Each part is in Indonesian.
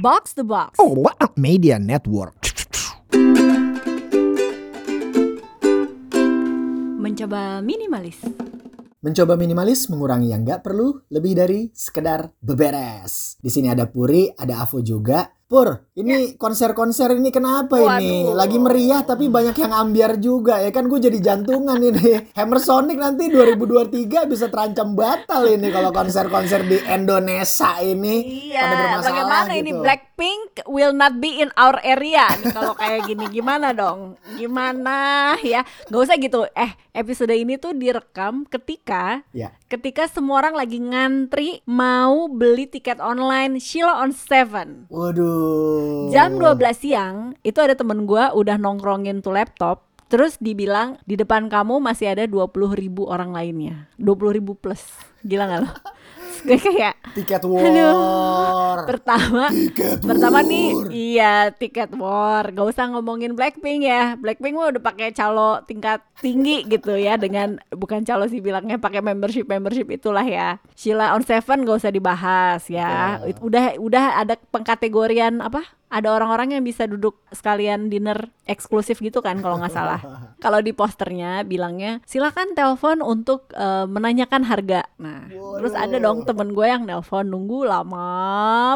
Box the Box. Oh, what a media network. Mencoba minimalis. Mencoba minimalis mengurangi yang nggak perlu lebih dari sekedar beberes. Di sini ada Puri, ada Avo juga. Pur, ini konser-konser ini kenapa ini? Waduh. Lagi meriah tapi banyak yang ambiar juga ya kan gue jadi jantungan ini. Hammer Sonic nanti 2023 bisa terancam batal ini kalau konser-konser di Indonesia ini Iya, bagaimana ini gitu. Blackpink will not be in our area nih kalau kayak gini gimana dong? Gimana ya? Gak usah gitu. Eh, episode ini tuh direkam ketika Ya. ketika semua orang lagi ngantri mau beli tiket online Sheila on Seven. Waduh. Jam 12 siang itu ada temen gua udah nongkrongin tuh laptop. Terus dibilang di depan kamu masih ada 20 ribu orang lainnya. 20 ribu plus. Gila gak lo? Gue kayak Tiket Aduh. war. Pertama Tiket Pertama war. nih Iya tiket war Gak usah ngomongin Blackpink ya Blackpink mah udah pakai calo tingkat tinggi gitu ya Dengan Bukan calo sih bilangnya pakai membership Membership itulah ya Sheila on Seven gak usah dibahas ya Betul. Udah udah ada pengkategorian apa ada orang-orang yang bisa duduk sekalian dinner eksklusif gitu kan kalau nggak salah. Kalau di posternya bilangnya silakan telepon untuk eh, menanyakan harga. Nah, terus ada dong temen gue yang nelpon nunggu lama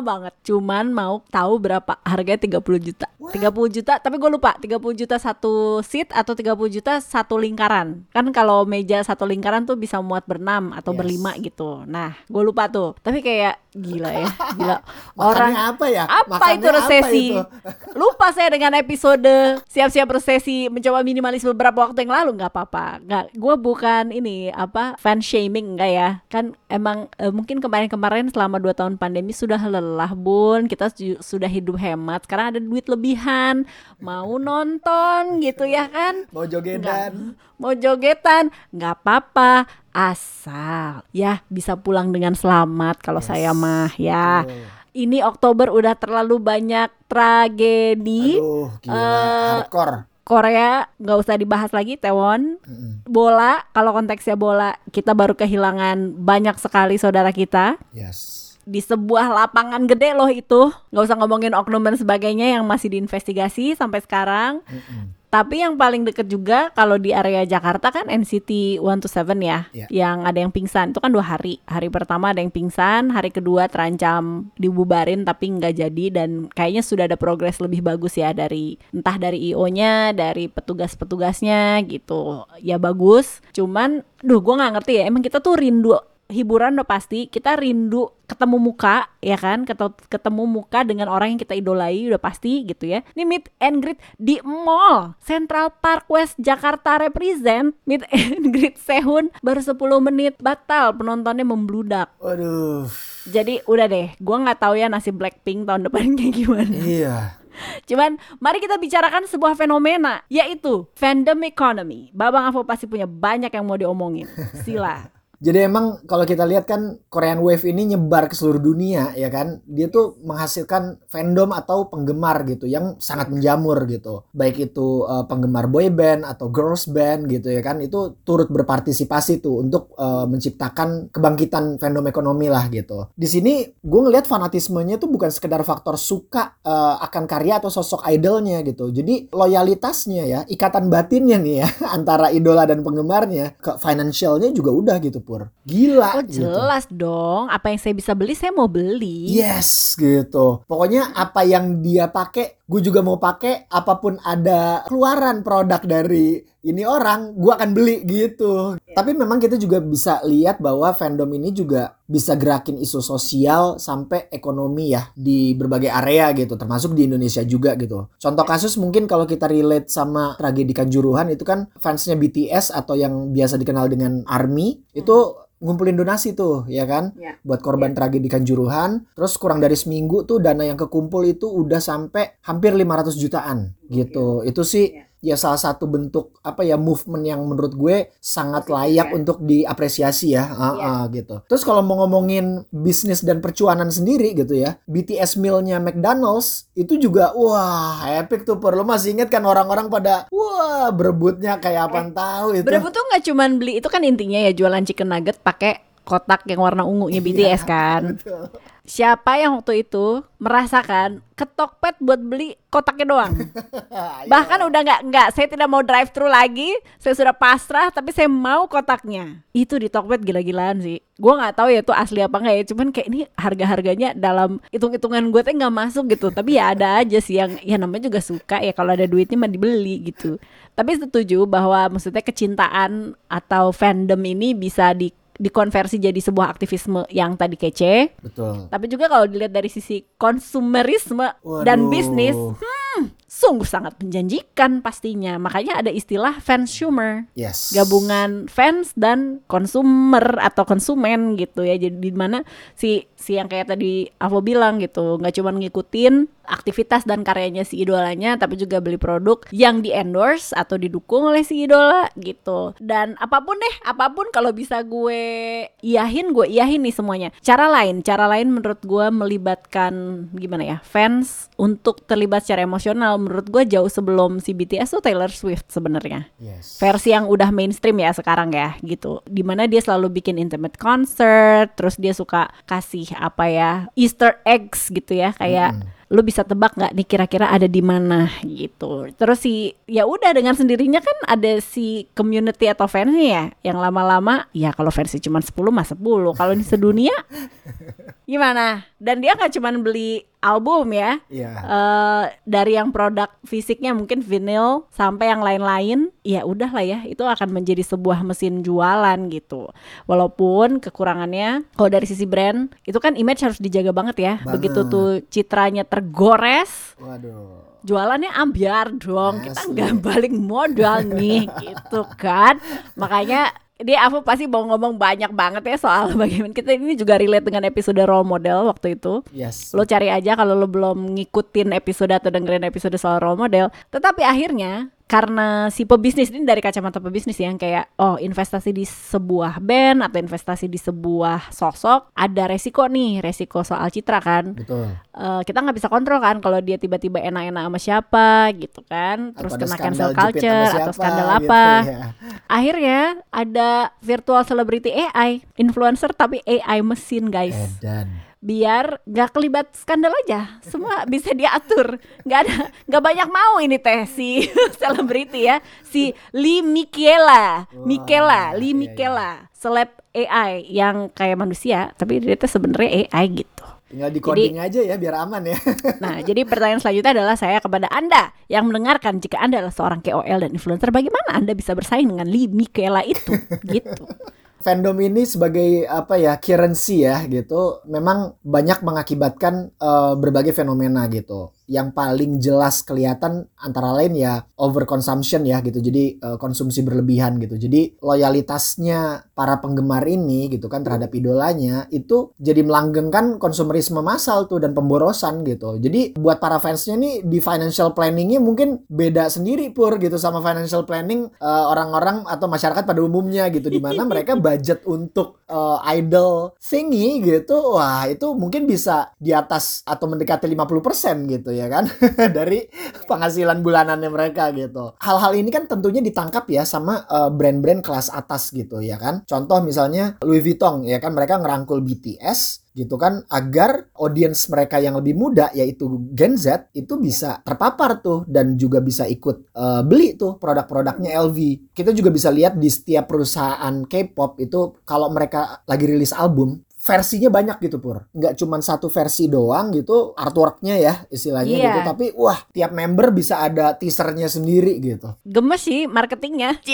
banget. Cuman mau tahu berapa harganya 30 juta. 30 juta, tapi gue lupa 30 juta satu seat atau 30 juta satu lingkaran. Kan kalau meja satu lingkaran tuh bisa muat berenam atau Yes. berlima gitu. Nah, gue lupa tuh. Tapi kayak gila ya, gila. Makannya apa ya? Apa Makannya itu resesi? Itu? Lupa saya dengan episode siap-siap resesi mencoba minimalis beberapa waktu yang lalu nggak apa-apa. Nggak, gue bukan ini apa fan shaming enggak ya? Kan emang eh, mungkin kemarin-kemarin selama dua tahun pandemi sudah lelah bun. Kita su- sudah hidup hemat. Sekarang ada duit lebihan, mau nonton gitu ya kan? Mau jogedan. mau jogetan nggak apa-apa asal ya bisa pulang dengan selamat kalau saya mah ya Betul. Ini Oktober udah terlalu banyak tragedi Aduh, gila. Eh, Hardcore. Korea nggak usah dibahas lagi Tewon Mm-mm. bola kalau konteksnya bola kita baru kehilangan banyak sekali saudara kita Yes. di sebuah lapangan gede loh itu nggak usah ngomongin oknum dan sebagainya yang masih diinvestigasi sampai sekarang Mm-mm. Tapi yang paling deket juga kalau di area Jakarta kan NCT 127 ya, Iya. yang ada yang pingsan itu kan dua hari. Hari pertama ada yang pingsan, hari kedua terancam dibubarin tapi nggak jadi dan kayaknya sudah ada progres lebih bagus ya dari entah dari IO-nya, dari petugas-petugasnya gitu. Ya bagus. Cuman, duh gue nggak ngerti ya. Emang kita tuh rindu hiburan udah pasti kita rindu ketemu muka ya kan ketemu muka dengan orang yang kita idolai udah pasti gitu ya ini meet and greet di mall Central Park West Jakarta represent meet and greet Sehun baru 10 menit batal penontonnya membludak Waduh. jadi udah deh gua nggak tahu ya nasib Blackpink tahun depan kayak gimana Iya. Cuman mari kita bicarakan sebuah fenomena yaitu fandom economy. Babang Avo pasti punya banyak yang mau diomongin. Sila. Jadi emang kalau kita lihat kan Korean Wave ini nyebar ke seluruh dunia ya kan. Dia tuh menghasilkan fandom atau penggemar gitu yang sangat menjamur gitu. Baik itu eh, penggemar boy band atau girls band gitu ya kan. Itu turut berpartisipasi tuh untuk eh, menciptakan kebangkitan fandom ekonomi lah gitu. Di sini gue ngelihat fanatismenya tuh bukan sekedar faktor suka eh, akan karya atau sosok idolnya gitu. Jadi loyalitasnya ya, ikatan batinnya nih ya antara idola dan penggemarnya ke financialnya juga udah gitu pur. Gila Oh gitu. jelas dong, apa yang saya bisa beli saya mau beli. Yes gitu. Pokoknya apa yang dia pakai, gue juga mau pakai. Apa pun ada keluaran produk dari ini orang, gue akan beli gitu. Tapi memang kita juga bisa lihat bahwa fandom ini juga bisa gerakin isu sosial sampai ekonomi ya di berbagai area gitu, termasuk di Indonesia juga gitu. Contoh kasus mungkin kalau kita relate sama tragedi Kanjuruhan itu kan fansnya BTS atau yang biasa dikenal dengan ARMY itu ngumpulin donasi tuh ya kan? Ya. buat korban tragedi Kanjuruhan. Terus kurang dari seminggu tuh dana yang kekumpul itu udah sampai hampir 500 jutaan gitu. Itu sih ya salah satu bentuk apa ya movement yang menurut gue sangat layak untuk diapresiasi ya. Iya. ah, gitu. Terus kalau mau ngomongin bisnis dan percuanan sendiri gitu ya BTS mealnya McDonald's itu juga wah epic tuh perlu masih inget kan orang-orang pada wah berebutnya kayak apaan tahu itu? Berebut tuh nggak cuman beli itu kan intinya ya jualan chicken nugget pakai kotak yang warna ungunya BTS kan. Betul. Siapa yang waktu itu merasakan ke Tokped buat beli kotaknya doang? Iya. Bahkan udah nggak nggak saya tidak mau drive thru lagi, saya sudah pasrah tapi saya mau kotaknya. Itu di Tokped gila-gilaan sih. Gua nggak tahu ya itu asli apa nggak ya, cuman kayak ini harga-harganya dalam hitung-hitungan gue tuh nggak masuk gitu. Tapi ya ada aja sih yang ya namanya juga suka ya kalau ada duitnya mah dibeli gitu. Tapi setuju bahwa maksudnya kecintaan atau fandom ini bisa di dikonversi jadi sebuah aktivisme yang tadi kece, Betul. tapi juga kalau dilihat dari sisi konsumerisme dan Waduh. bisnis, hmm, sungguh sangat menjanjikan pastinya. Makanya ada istilah fansumer, Yes. gabungan fans dan konsumer atau konsumen gitu ya. Jadi di mana si si yang kayak tadi Avo bilang gitu, nggak cuma ngikutin aktivitas dan karyanya si idolanya, tapi juga beli produk yang di endorse atau didukung oleh si idola gitu. Dan apa pun deh, apa pun kalau bisa gue iyahin, gue iyahin nih semuanya. Cara lain, cara lain menurut gue melibatkan gimana ya fans untuk terlibat secara emosional. Menurut gue jauh sebelum si BTS tuh Taylor Swift sebenarnya. Yes. versi yang udah mainstream ya sekarang ya gitu. Di mana dia selalu bikin intimate concert terus dia suka kasih apa ya Easter eggs gitu ya kayak lu bisa tebak nggak nih kira-kira ada di mana gitu. Terus si ya udah dengan sendirinya kan ada si community atau fansnya ya yang lama-lama ya kalau versi cuma 10 mah 10 kalau ini sedunia gimana? Dan dia nggak cuma beli album ya Iya. eh dari yang produk fisiknya mungkin vinyl sampai yang lain-lain ya udah lah ya itu akan menjadi sebuah mesin jualan gitu walaupun kekurangannya kalau dari sisi brand itu kan image harus dijaga banget ya begitu Banget. tuh citranya tergores Waduh. jualannya ambiar dong kita Asli. nggak balik modal nih gitu kan makanya dia aku pasti mau ngomong banyak banget ya soal bagaimana kita ini juga relate dengan episode role model waktu itu Yes. lo cari aja kalau lo belum ngikutin episode atau dengerin episode soal role model tetapi akhirnya karena si pebisnis ini dari kacamata pebisnis yang kayak oh investasi di sebuah band atau investasi di sebuah sosok ada resiko nih resiko soal citra kan Betul. Eh, kita nggak bisa kontrol kan kalau dia tiba-tiba enak-enak sama siapa gitu kan terus Atau kena cancel culture atau siapa skandal gitu, apa ya. akhirnya ada virtual celebrity AI influencer tapi AI mesin guys Edan. Biar nggak kelibat skandal aja semua bisa diatur nggak ada nggak banyak mau ini teh si selebriti ya si Lee Michaela Michaela Lee iya, iya. Michaela seleb AI yang kayak manusia tapi dia tuh sebenarnya AI gitu Tinggal di coding aja ya biar aman ya. Nah, jadi pertanyaan selanjutnya adalah saya kepada Anda yang mendengarkan jika Anda adalah seorang KOL dan influencer, bagaimana Anda bisa bersaing dengan Lee Michaela itu? gitu. fandom ini sebagai apa ya currency ya gitu. Memang banyak mengakibatkan eh, berbagai fenomena gitu yang paling jelas kelihatan antara lain ya overconsumption ya gitu. Jadi eh, konsumsi berlebihan gitu. Jadi loyalitasnya para penggemar ini gitu kan terhadap idolanya itu jadi melanggengkan konsumerisme massal tuh dan pemborosan gitu. Jadi buat para fansnya nih di financial planningnya mungkin beda sendiri pur gitu sama financial planning eh, orang-orang atau masyarakat pada umumnya gitu. Di mana mereka budget untuk eh, idol thingy gitu wah itu mungkin bisa di atas atau mendekati 50% gitu ya kan? Dari penghasilan bulanannya mereka gitu. Hal-hal ini kan tentunya ditangkap ya sama eh, brand-brand kelas atas gitu ya kan? Contoh misalnya Louis Vuitton ya kan? Mereka ngerangkul BTS gitu kan? Agar audiens mereka yang lebih muda yaitu Gen Z itu bisa terpapar tuh dan juga bisa ikut eh, beli tuh produk-produknya LV. Kita juga bisa lihat di setiap perusahaan K-pop itu kalau mereka lagi rilis album versinya banyak gitu pur nggak cuman satu versi doang gitu artworknya ya istilahnya Iya. gitu tapi wah tiap member bisa ada teasernya sendiri gitu Gemes sih marketingnya.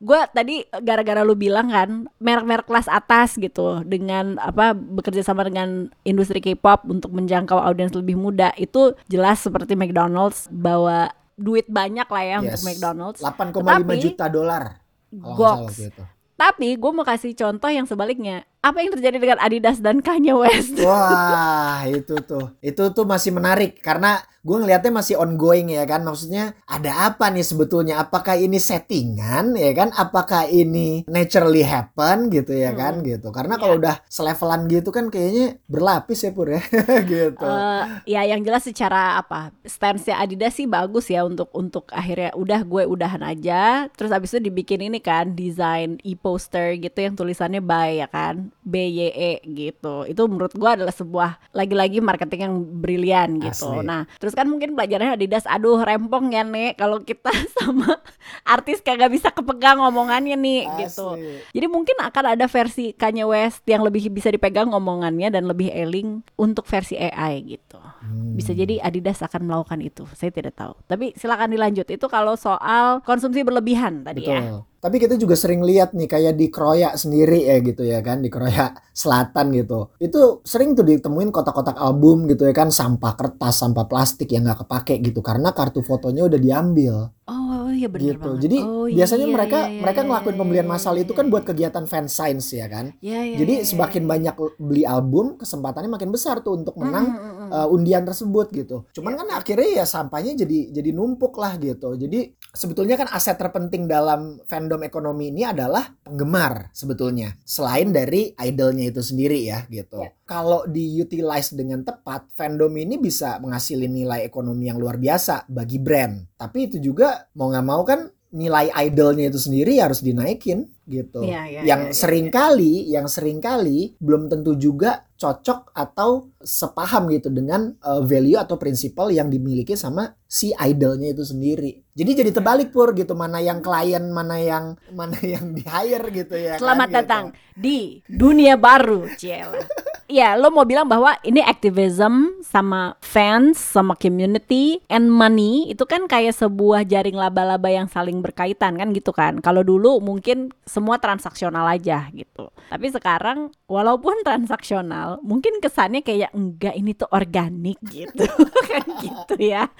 Gue tadi gara-gara lu bilang kan merek-merek kelas atas gitu dengan apa bekerja sama dengan industri K-pop untuk menjangkau audiens lebih muda itu jelas seperti McDonald's bawa duit banyak lah ya untuk Yes. McDonald's. 8,5 Tetapi- juta dolar kalau nggak salah Goks. waktu itu. Tapi gue mau kasih contoh yang sebaliknya. Apa yang terjadi dengan Adidas dan Kanye West? Wah, itu tuh. Itu tuh masih menarik karena gue ngelihatnya masih ongoing ya kan? Maksudnya ada apa nih sebetulnya? Apakah ini settingan ya kan? Apakah ini naturally happen gitu ya kan? Hmm. gitu. Karena kalau Ya. udah selevelan gitu kan kayaknya berlapis ya pur ya. Gitu. Eh, ya yang jelas secara apa stance-nya Adidas sih bagus ya untuk untuk akhirnya udah gue udahan aja. Terus abis itu dibikin ini kan desain e-poster gitu yang tulisannya by ya kan B Y E gitu itu menurut gue adalah sebuah lagi-lagi marketing yang brilian gitu Asli. nah terus kan mungkin pelajarannya Adidas aduh rempong ya nek kalau kita sama artis kagak bisa kepegang omongannya nih gitu Asli. jadi mungkin akan ada versi Kanye West yang lebih bisa dipegang omongannya dan lebih eling untuk versi AI gitu. Hmm. Bisa jadi Adidas akan melakukan itu. Saya tidak tahu. Tapi silakan dilanjut. Itu kalau soal konsumsi berlebihan tadi ya. Tapi kita juga sering lihat nih kayak di Kroya sendiri ya gitu ya kan di Kroya Selatan gitu. Itu sering tuh ditemuin kotak-kotak album gitu ya kan sampah kertas, sampah plastik yang nggak kepake gitu karena kartu fotonya udah diambil Oh iya benar gitu. banget. Jadi Oh, biasanya iya, mereka iya, mereka iya, ngelakuin iya, pembelian iya, massal iya, itu kan iya. buat kegiatan fan science ya kan. Iya, iya, Jadi iya, iya. semakin banyak beli album kesempatannya makin besar tuh untuk menang Mm, mm, mm, uh, undian tersebut gitu. Cuman Iya. kan akhirnya ya sampahnya jadi jadi numpuk lah gitu. Jadi sebetulnya kan aset terpenting dalam fandom ekonomi ini adalah penggemar sebetulnya. Selain dari idolnya itu sendiri ya gitu. Iya. Kalau diutilize dengan tepat, fandom ini bisa menghasilkan nilai ekonomi yang luar biasa bagi brand. Tapi itu juga mau nggak mau kan nilai idolnya itu sendiri harus dinaikin gitu. Iya, iya, yang iya, iya, sering kali, yang sering kali belum tentu juga cocok atau sepaham gitu dengan uh, value atau prinsipal yang dimiliki sama si idolnya itu sendiri. Jadi jadi terbalik pur gitu mana yang klien, mana yang mana yang di hire gitu ya. Selamat kan, gitu. datang di dunia baru, Ciela. Iya, lo mau bilang bahwa ini activism sama fans, sama community and money itu kan kayak sebuah jaring laba-laba yang saling berkaitan kan gitu kan. Kalau dulu mungkin semua transaksional aja gitu. Tapi sekarang walaupun transaksional, mungkin kesannya kayak enggak ini tuh organik gitu. kan gitu ya.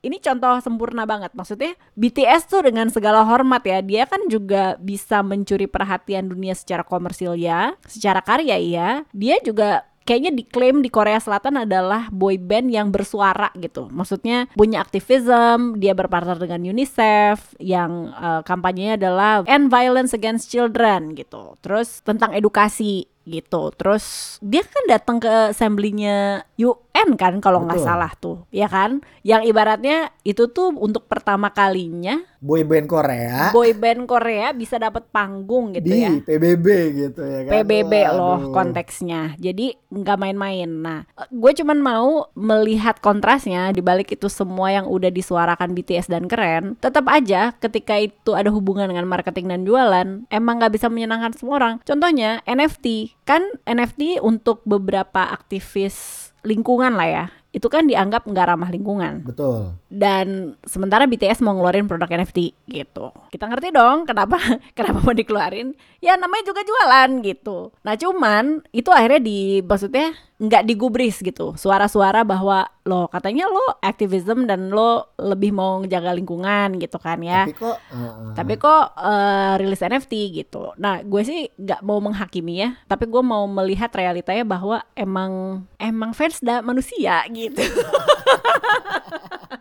Ini contoh sempurna banget. Maksudnya BTS tuh dengan segala hormat ya dia kan juga bisa mencuri perhatian dunia secara komersil ya secara karya ya dia juga kayaknya diklaim di Korea Selatan adalah boy band yang bersuara gitu. Maksudnya punya aktivism dia berpartner dengan UNICEF yang eh, kampanyenya adalah end violence against children gitu. Terus tentang edukasi gitu. Terus dia kan datang ke assembly-nya UN kan kalau nggak salah tuh ya kan? Yang ibaratnya itu tuh untuk pertama kalinya Boy band Korea. boy band Korea bisa dapat panggung gitu di ya. PBB gitu ya kan. PBB loh Waduh. konteksnya. Jadi nggak main-main. Nah gue cuman mau melihat kontrasnya di balik itu semua yang udah disuarakan BTS dan keren tetap aja ketika itu ada hubungan dengan marketing dan jualan emang nggak bisa menyenangkan semua orang. Contohnya NFT kan NFT untuk beberapa aktivis lingkungan lah ya itu kan dianggap nggak ramah lingkungan Betul. dan sementara BTS mau ngeluarin produk NFT gitu. Kita ngerti dong kenapa kenapa mau dikeluarin? Ya namanya juga jualan gitu. Nah cuman itu akhirnya di maksudnya nggak digubris gitu. Suara-suara bahwa lo katanya lo aktivism dan lo lebih mau jaga lingkungan gitu kan ya. Tapi kok uh, uh, Tapi kok eh, rilis NFT gitu. Nah, gue sih nggak mau menghakimi ya, tapi gue mau melihat realitanya bahwa emang emang fans da manusia gitu.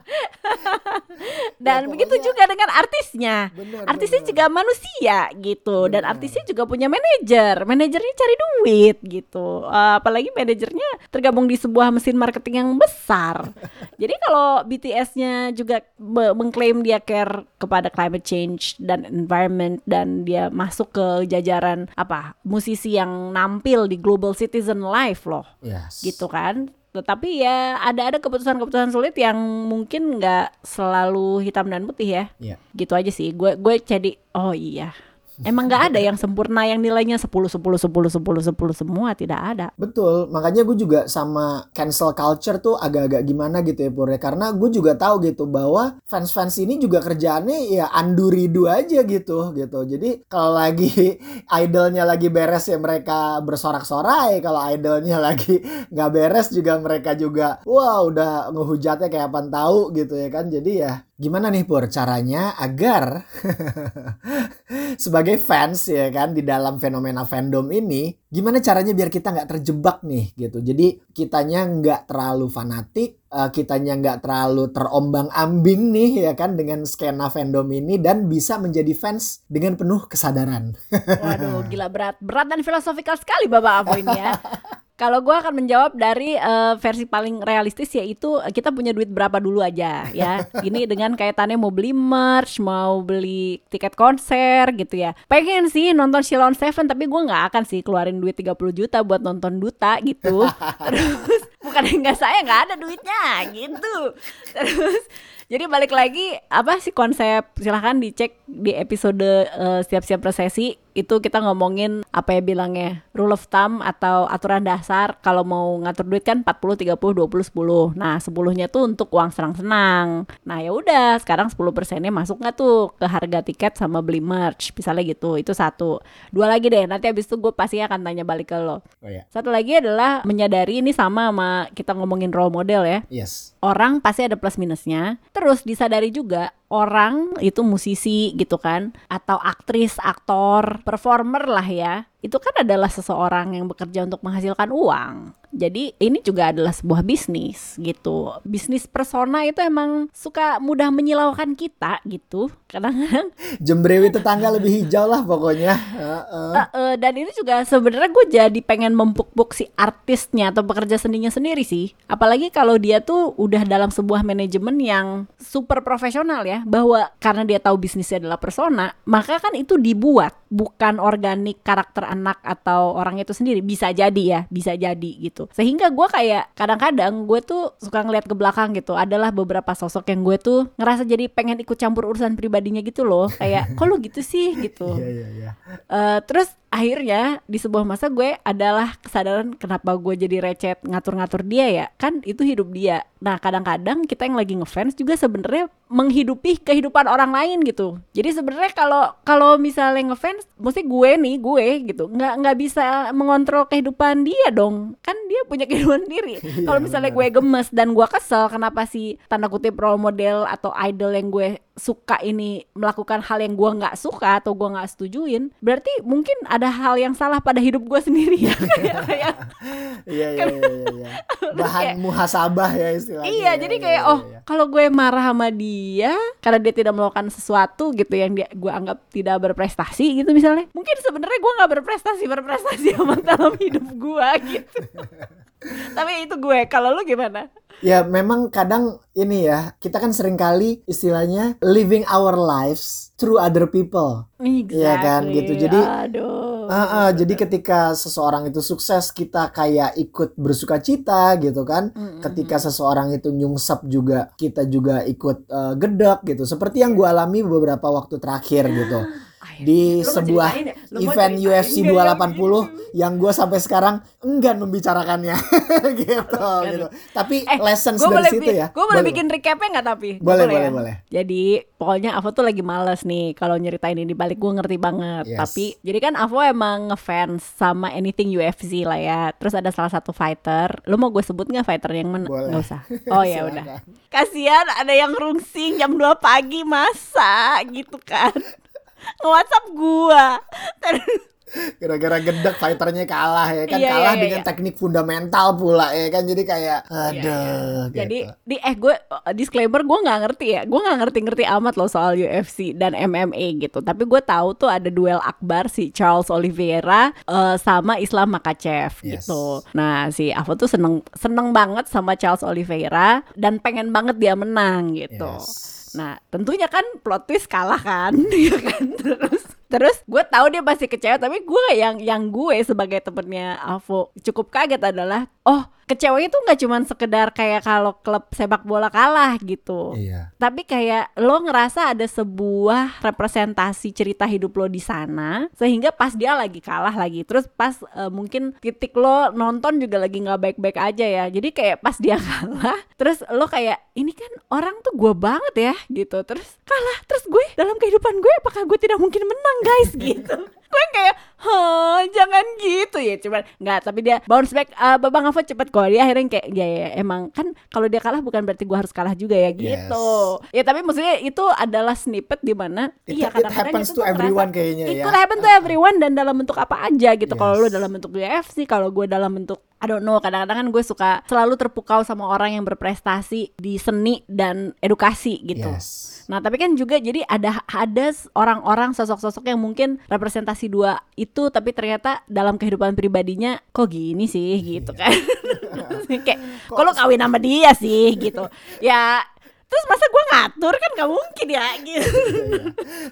Dan Ya, begitu juga dengan artisnya. bener, Artisnya bener. juga manusia gitu, dan Bener. artisnya juga punya manajer. Manajernya cari duit gitu. Eh, apalagi manajernya tergabung di sebuah mesin marketing yang besar. Jadi kalau BTS-nya juga me- mengklaim dia care kepada climate change dan environment dan dia masuk ke jajaran apa musisi yang nampil di Global Citizen Live loh, yes. gitu kan? Tetapi ya ada ada keputusan-keputusan sulit yang mungkin nggak selalu hitam dan putih ya. Iya. gitu aja sih. Gue gue jadi oh iya emang nggak ada yang sempurna yang nilainya 10 10 10 10 10 semua tidak ada Betul, makanya gue juga sama cancel culture tuh agak-agak gimana gitu ya Pur ya. Karena gue juga tahu gitu bahwa fans-fans ini juga kerjaannya ya anduridu aja gitu gitu. Jadi kalau lagi idolnya lagi beres ya mereka bersorak-sorai, kalau idolnya lagi nggak beres juga mereka juga wah udah ngehujatnya kayak apa tahu gitu ya kan. Jadi ya Gimana nih Pur caranya agar sebagai fans ya kan di dalam fenomena fandom ini gimana caranya biar kita nggak terjebak nih gitu. Jadi kitanya nggak terlalu fanatik, uh, kitanya nggak terlalu terombang-ambing nih ya kan dengan skena fandom ini dan bisa menjadi fans dengan penuh kesadaran. Waduh, gila berat, berat dan filosofikal sekali Bapak Avo ini ya. Kalau gue akan menjawab dari uh, versi paling realistis yaitu kita punya duit berapa dulu aja ya. Ini dengan kaitannya mau beli merch, mau beli tiket konser gitu ya. Pengen sih nonton Shilon Seven tapi gue nggak akan sih keluarin duit 30 juta buat nonton Duta gitu. Terus bukan enggak saya nggak ada duitnya gitu. Terus jadi balik lagi apa sih konsep silahkan dicek di episode uh, siap-siap resesi itu kita ngomongin apa ya bilangnya rule of thumb atau aturan dasar kalau mau ngatur duit kan 40 30 20 10. Nah, 10-nya tuh untuk uang senang-senang. Nah, ya udah, sekarang 10 persennya masuk nggak tuh ke harga tiket sama beli merch, misalnya gitu. Itu satu. Dua lagi deh, nanti abis itu gue pasti akan tanya balik ke lo. Oh, iya. Satu lagi adalah menyadari ini sama sama kita ngomongin role model ya. Yes. Orang pasti ada plus minusnya. Terus disadari juga orang itu musisi gitu kan atau aktris, aktor, performer lah ya itu kan adalah seseorang yang bekerja untuk menghasilkan uang. Jadi ini juga adalah sebuah bisnis gitu. Bisnis persona itu emang suka mudah menyilaukan kita gitu. Kadang-kadang jembrewi tetangga lebih hijau lah pokoknya. Uh, uh. Uh, uh, dan ini juga sebenarnya gue jadi pengen mempuk-puk si artisnya atau pekerja seninya sendiri sih. Apalagi kalau dia tuh udah dalam sebuah manajemen yang super profesional ya. Bahwa karena dia tahu bisnisnya adalah persona, maka kan itu dibuat bukan organik karakter anak atau orang itu sendiri bisa jadi ya bisa jadi gitu sehingga gue kayak kadang-kadang gue tuh suka ngeliat ke belakang gitu. Adalah beberapa sosok yang gue tuh ngerasa jadi pengen ikut campur urusan pribadinya gitu loh. Kayak kok lu gitu sih? gitu. Yeah, yeah, yeah. Uh, terus akhirnya di sebuah masa gue adalah kesadaran kenapa gue jadi recet ngatur-ngatur dia ya. Kan itu hidup dia. Nah kadang-kadang kita yang lagi ngefans juga sebenarnya menghidupi kehidupan orang lain gitu. Jadi sebenarnya kalau kalau misalnya ngefans mesti gue nih gue gitu nggak nggak bisa mengontrol kehidupan dia dong. Kan dia punya kehidupan sendiri. Iya, kalau misalnya gue gemes dan gue kesel kenapa sih tanda kutip role model atau idol yang gue suka ini melakukan hal yang gue nggak suka atau gue nggak setujuin berarti mungkin ada hal yang salah pada hidup gue sendiri ya kayak kayak Iya iya iya iya. Bahan kayak- muhasabah ya istilahnya. iya ya, jadi ya, kayak ya, oh ya. kalau gue marah sama dia karena dia tidak melakukan sesuatu gitu yang dia gue anggap tidak berprestasi gitu misalnya mungkin sebenarnya gue nggak berprestasi berprestasi amat dalam hidup gue gitu tapi itu gue kalau lu gimana Ya memang kadang ini ya kita kan sering kali istilahnya living our lives through other people. Iya kan, Exactly. gitu. Jadi, aduh Ah, ah, jadi ketika seseorang itu sukses kita kayak ikut bersuka cita gitu kan. Mm-mm. Ketika seseorang itu nyungsep juga kita juga ikut eh, gedek gitu. Seperti yang gue alami beberapa waktu terakhir gitu. Di Lu sebuah ya? Event UFC nggak yang 280 gitu? yang gue sampai sekarang enggan membicarakannya gitu gitu. Tapi Eh, lessons dari boleh, situ ya. Gue boleh bikin recapnya nggak tapi? Gua Boleh, boleh, ya? boleh. Jadi pokoknya Avo tuh lagi males nih kalau nyeritain ini balik gue ngerti banget. Yes. Tapi jadi kan Avo emang ngefans sama anything UFC lah ya. Terus ada salah satu fighter. Lu mau gue sebut nggak fighter yang mana? Boleh. Nggak usah. Oh ya udah. Kasihan ada yang rungsing jam 2 pagi masa gitu kan. Nge-WhatsApp gua. Gara-gara gedek fighternya kalah ya kan Iya, kalah iya, dengan iya. teknik fundamental pula ya kan jadi kayak Iya, aduh iya. gitu. Jadi di eh gue uh, disclaimer gue nggak ngerti ya, gue nggak ngerti-ngerti amat loh soal UFC dan MMA gitu. Tapi gue tahu tuh ada duel akbar si Charles Oliveira uh, sama Islam Makachev Yes. gitu. Nah si Avo tuh seneng seneng banget sama Charles Oliveira dan pengen banget dia menang gitu. Yes. Nah tentunya kan plot twist kalah kan, ya kan terus. Terus gue tahu dia pasti kecewa tapi gue yang yang gue sebagai temennya Avo cukup kaget adalah oh kecewanya tuh nggak cuman sekedar kayak kalau klub sepak bola kalah gitu. Iya. Tapi kayak lo ngerasa ada sebuah representasi cerita hidup lo di sana sehingga pas dia lagi kalah lagi terus pas eh, mungkin titik lo nonton juga lagi nggak baik-baik aja ya jadi kayak pas dia kalah terus lo kayak ini kan orang tuh gue banget ya gitu terus kalah terus gue dalam kehidupan gue apakah gue tidak mungkin menang guys gitu gue kayak Hah, jangan gitu ya. Cuman nggak tapi dia bounce back uh, Bang Afo cepet kok dia akhirnya kayak ya, ya emang kan kalau dia kalah bukan berarti gue harus kalah juga ya gitu. Ya tapi maksudnya itu adalah snippet di mana iya kadang-kadang happens itu to everyone terasa- kayaknya it ya. could happen to everyone dan dalam bentuk apa aja gitu. Kalau Yes. lu dalam bentuk UFC kalau gue dalam bentuk I don't know kadang-kadang kan gue suka selalu terpukau sama orang yang berprestasi di seni dan edukasi gitu Yes. Nah, tapi kan juga jadi ada ada orang-orang sosok-sosok yang mungkin representasi dua itu tapi ternyata dalam kehidupan pribadinya kok gini sih gitu kan. Kayak kok lo kawin sama dia sih gitu. Ya terus masa gue ngatur? Kan gak mungkin ya gitu.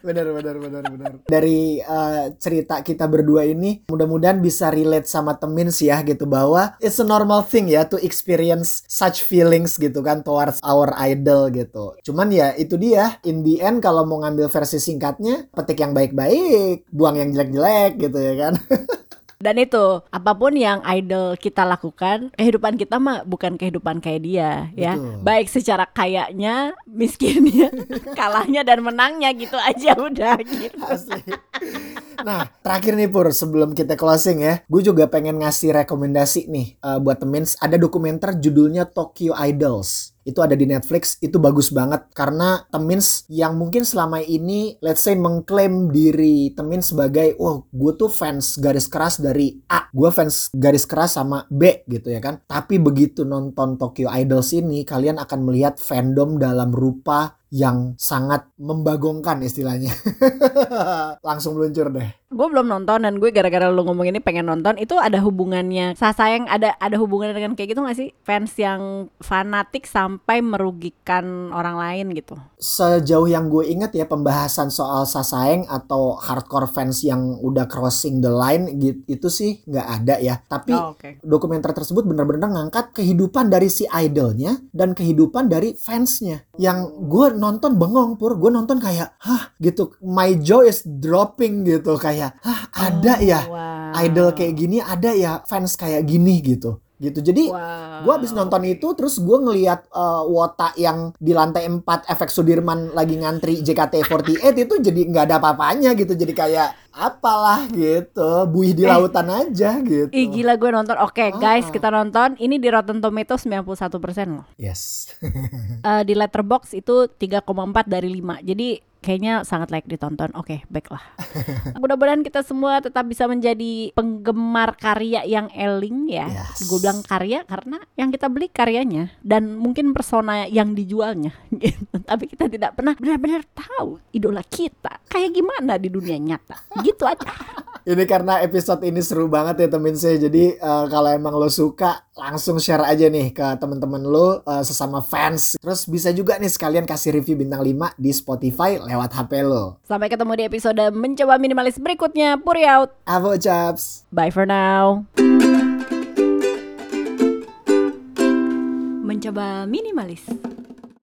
benar benar benar benar. Dari eh, cerita kita berdua ini mudah-mudahan bisa relate sama temin sih ya gitu. Bahwa it's a normal thing ya to experience such feelings gitu kan towards our idol gitu. Cuman ya itu dia. In the end kalau mau ngambil versi singkatnya petik yang baik-baik buang yang jelek-jelek gitu ya kan Dan itu apa pun yang idol kita lakukan, kehidupan kita mah bukan kehidupan kayak dia ya. Betul. Baik secara kayaknya, miskinnya, kalahnya dan menangnya gitu aja udah gitu. Asli. Nah, terakhir nih Pur, sebelum kita closing ya, gue juga pengen ngasih rekomendasi nih eh, buat temen. Ada dokumenter judulnya Tokyo Idols. Itu ada di Netflix, itu bagus banget karena Temins yang mungkin selama ini let's say mengklaim diri Temin sebagai wah gue tuh fans garis keras dari A, gue fans garis keras sama B gitu ya kan. Tapi begitu nonton Tokyo Idols ini kalian akan melihat fandom dalam rupa yang sangat membagongkan istilahnya. Langsung meluncur deh. Gue belum nonton dan gue gara-gara lu ngomong ini pengen nonton itu ada hubungannya sayang ada ada hubungannya dengan kayak gitu gak sih fans yang fanatik sampai merugikan orang lain gitu Sejauh yang gue inget ya pembahasan soal Sasaeng atau hardcore fans yang udah crossing the line gitu itu sih nggak ada ya. Tapi Oh, oke. dokumenter tersebut benar-benar ngangkat kehidupan dari si idolnya dan kehidupan dari fansnya. Yang gue nonton bengong pur, gue nonton kayak hah? Gitu, my jaw is dropping gitu. Kayak hah ada ya? Oh, wow. idol kayak gini, ada ya? Fans kayak gini gitu. Gitu. Jadi Wow. Gue abis nonton itu terus gue ngeliat eh, Wota yang di lantai 4 efek Sudirman lagi ngantri JKT48 itu jadi nggak ada apa-apanya gitu jadi kayak apalah gitu buih di Eh. lautan aja gitu. Ih gila gue nonton Oke guys Ah. kita nonton Ini di Rotten Tomatoes 91% loh Yes. Eh, Di Letterbox itu 3,4 dari 5 Jadi kayaknya sangat layak ditonton. Oke baiklah. Mudah-mudahan kita semua tetap bisa menjadi Penggemar karya yang eling ya. Yes. Gue bilang karya karena yang kita beli karyanya Dan mungkin persona yang dijualnya gitu. Tapi kita tidak pernah benar-benar tahu Idola kita Kayak gimana di dunia nyata. Gitu aja ini karena episode ini seru banget ya temen saya. Jadi eh, kalau emang lo suka langsung share aja nih ke temen-temen lo eh, sesama fans. Terus bisa juga nih sekalian kasih review bintang 5 di Spotify lewat HP lo. Sampai ketemu di episode Mencoba Minimalis berikutnya Puri out Avo chaps. Bye for now. Mencoba minimalis.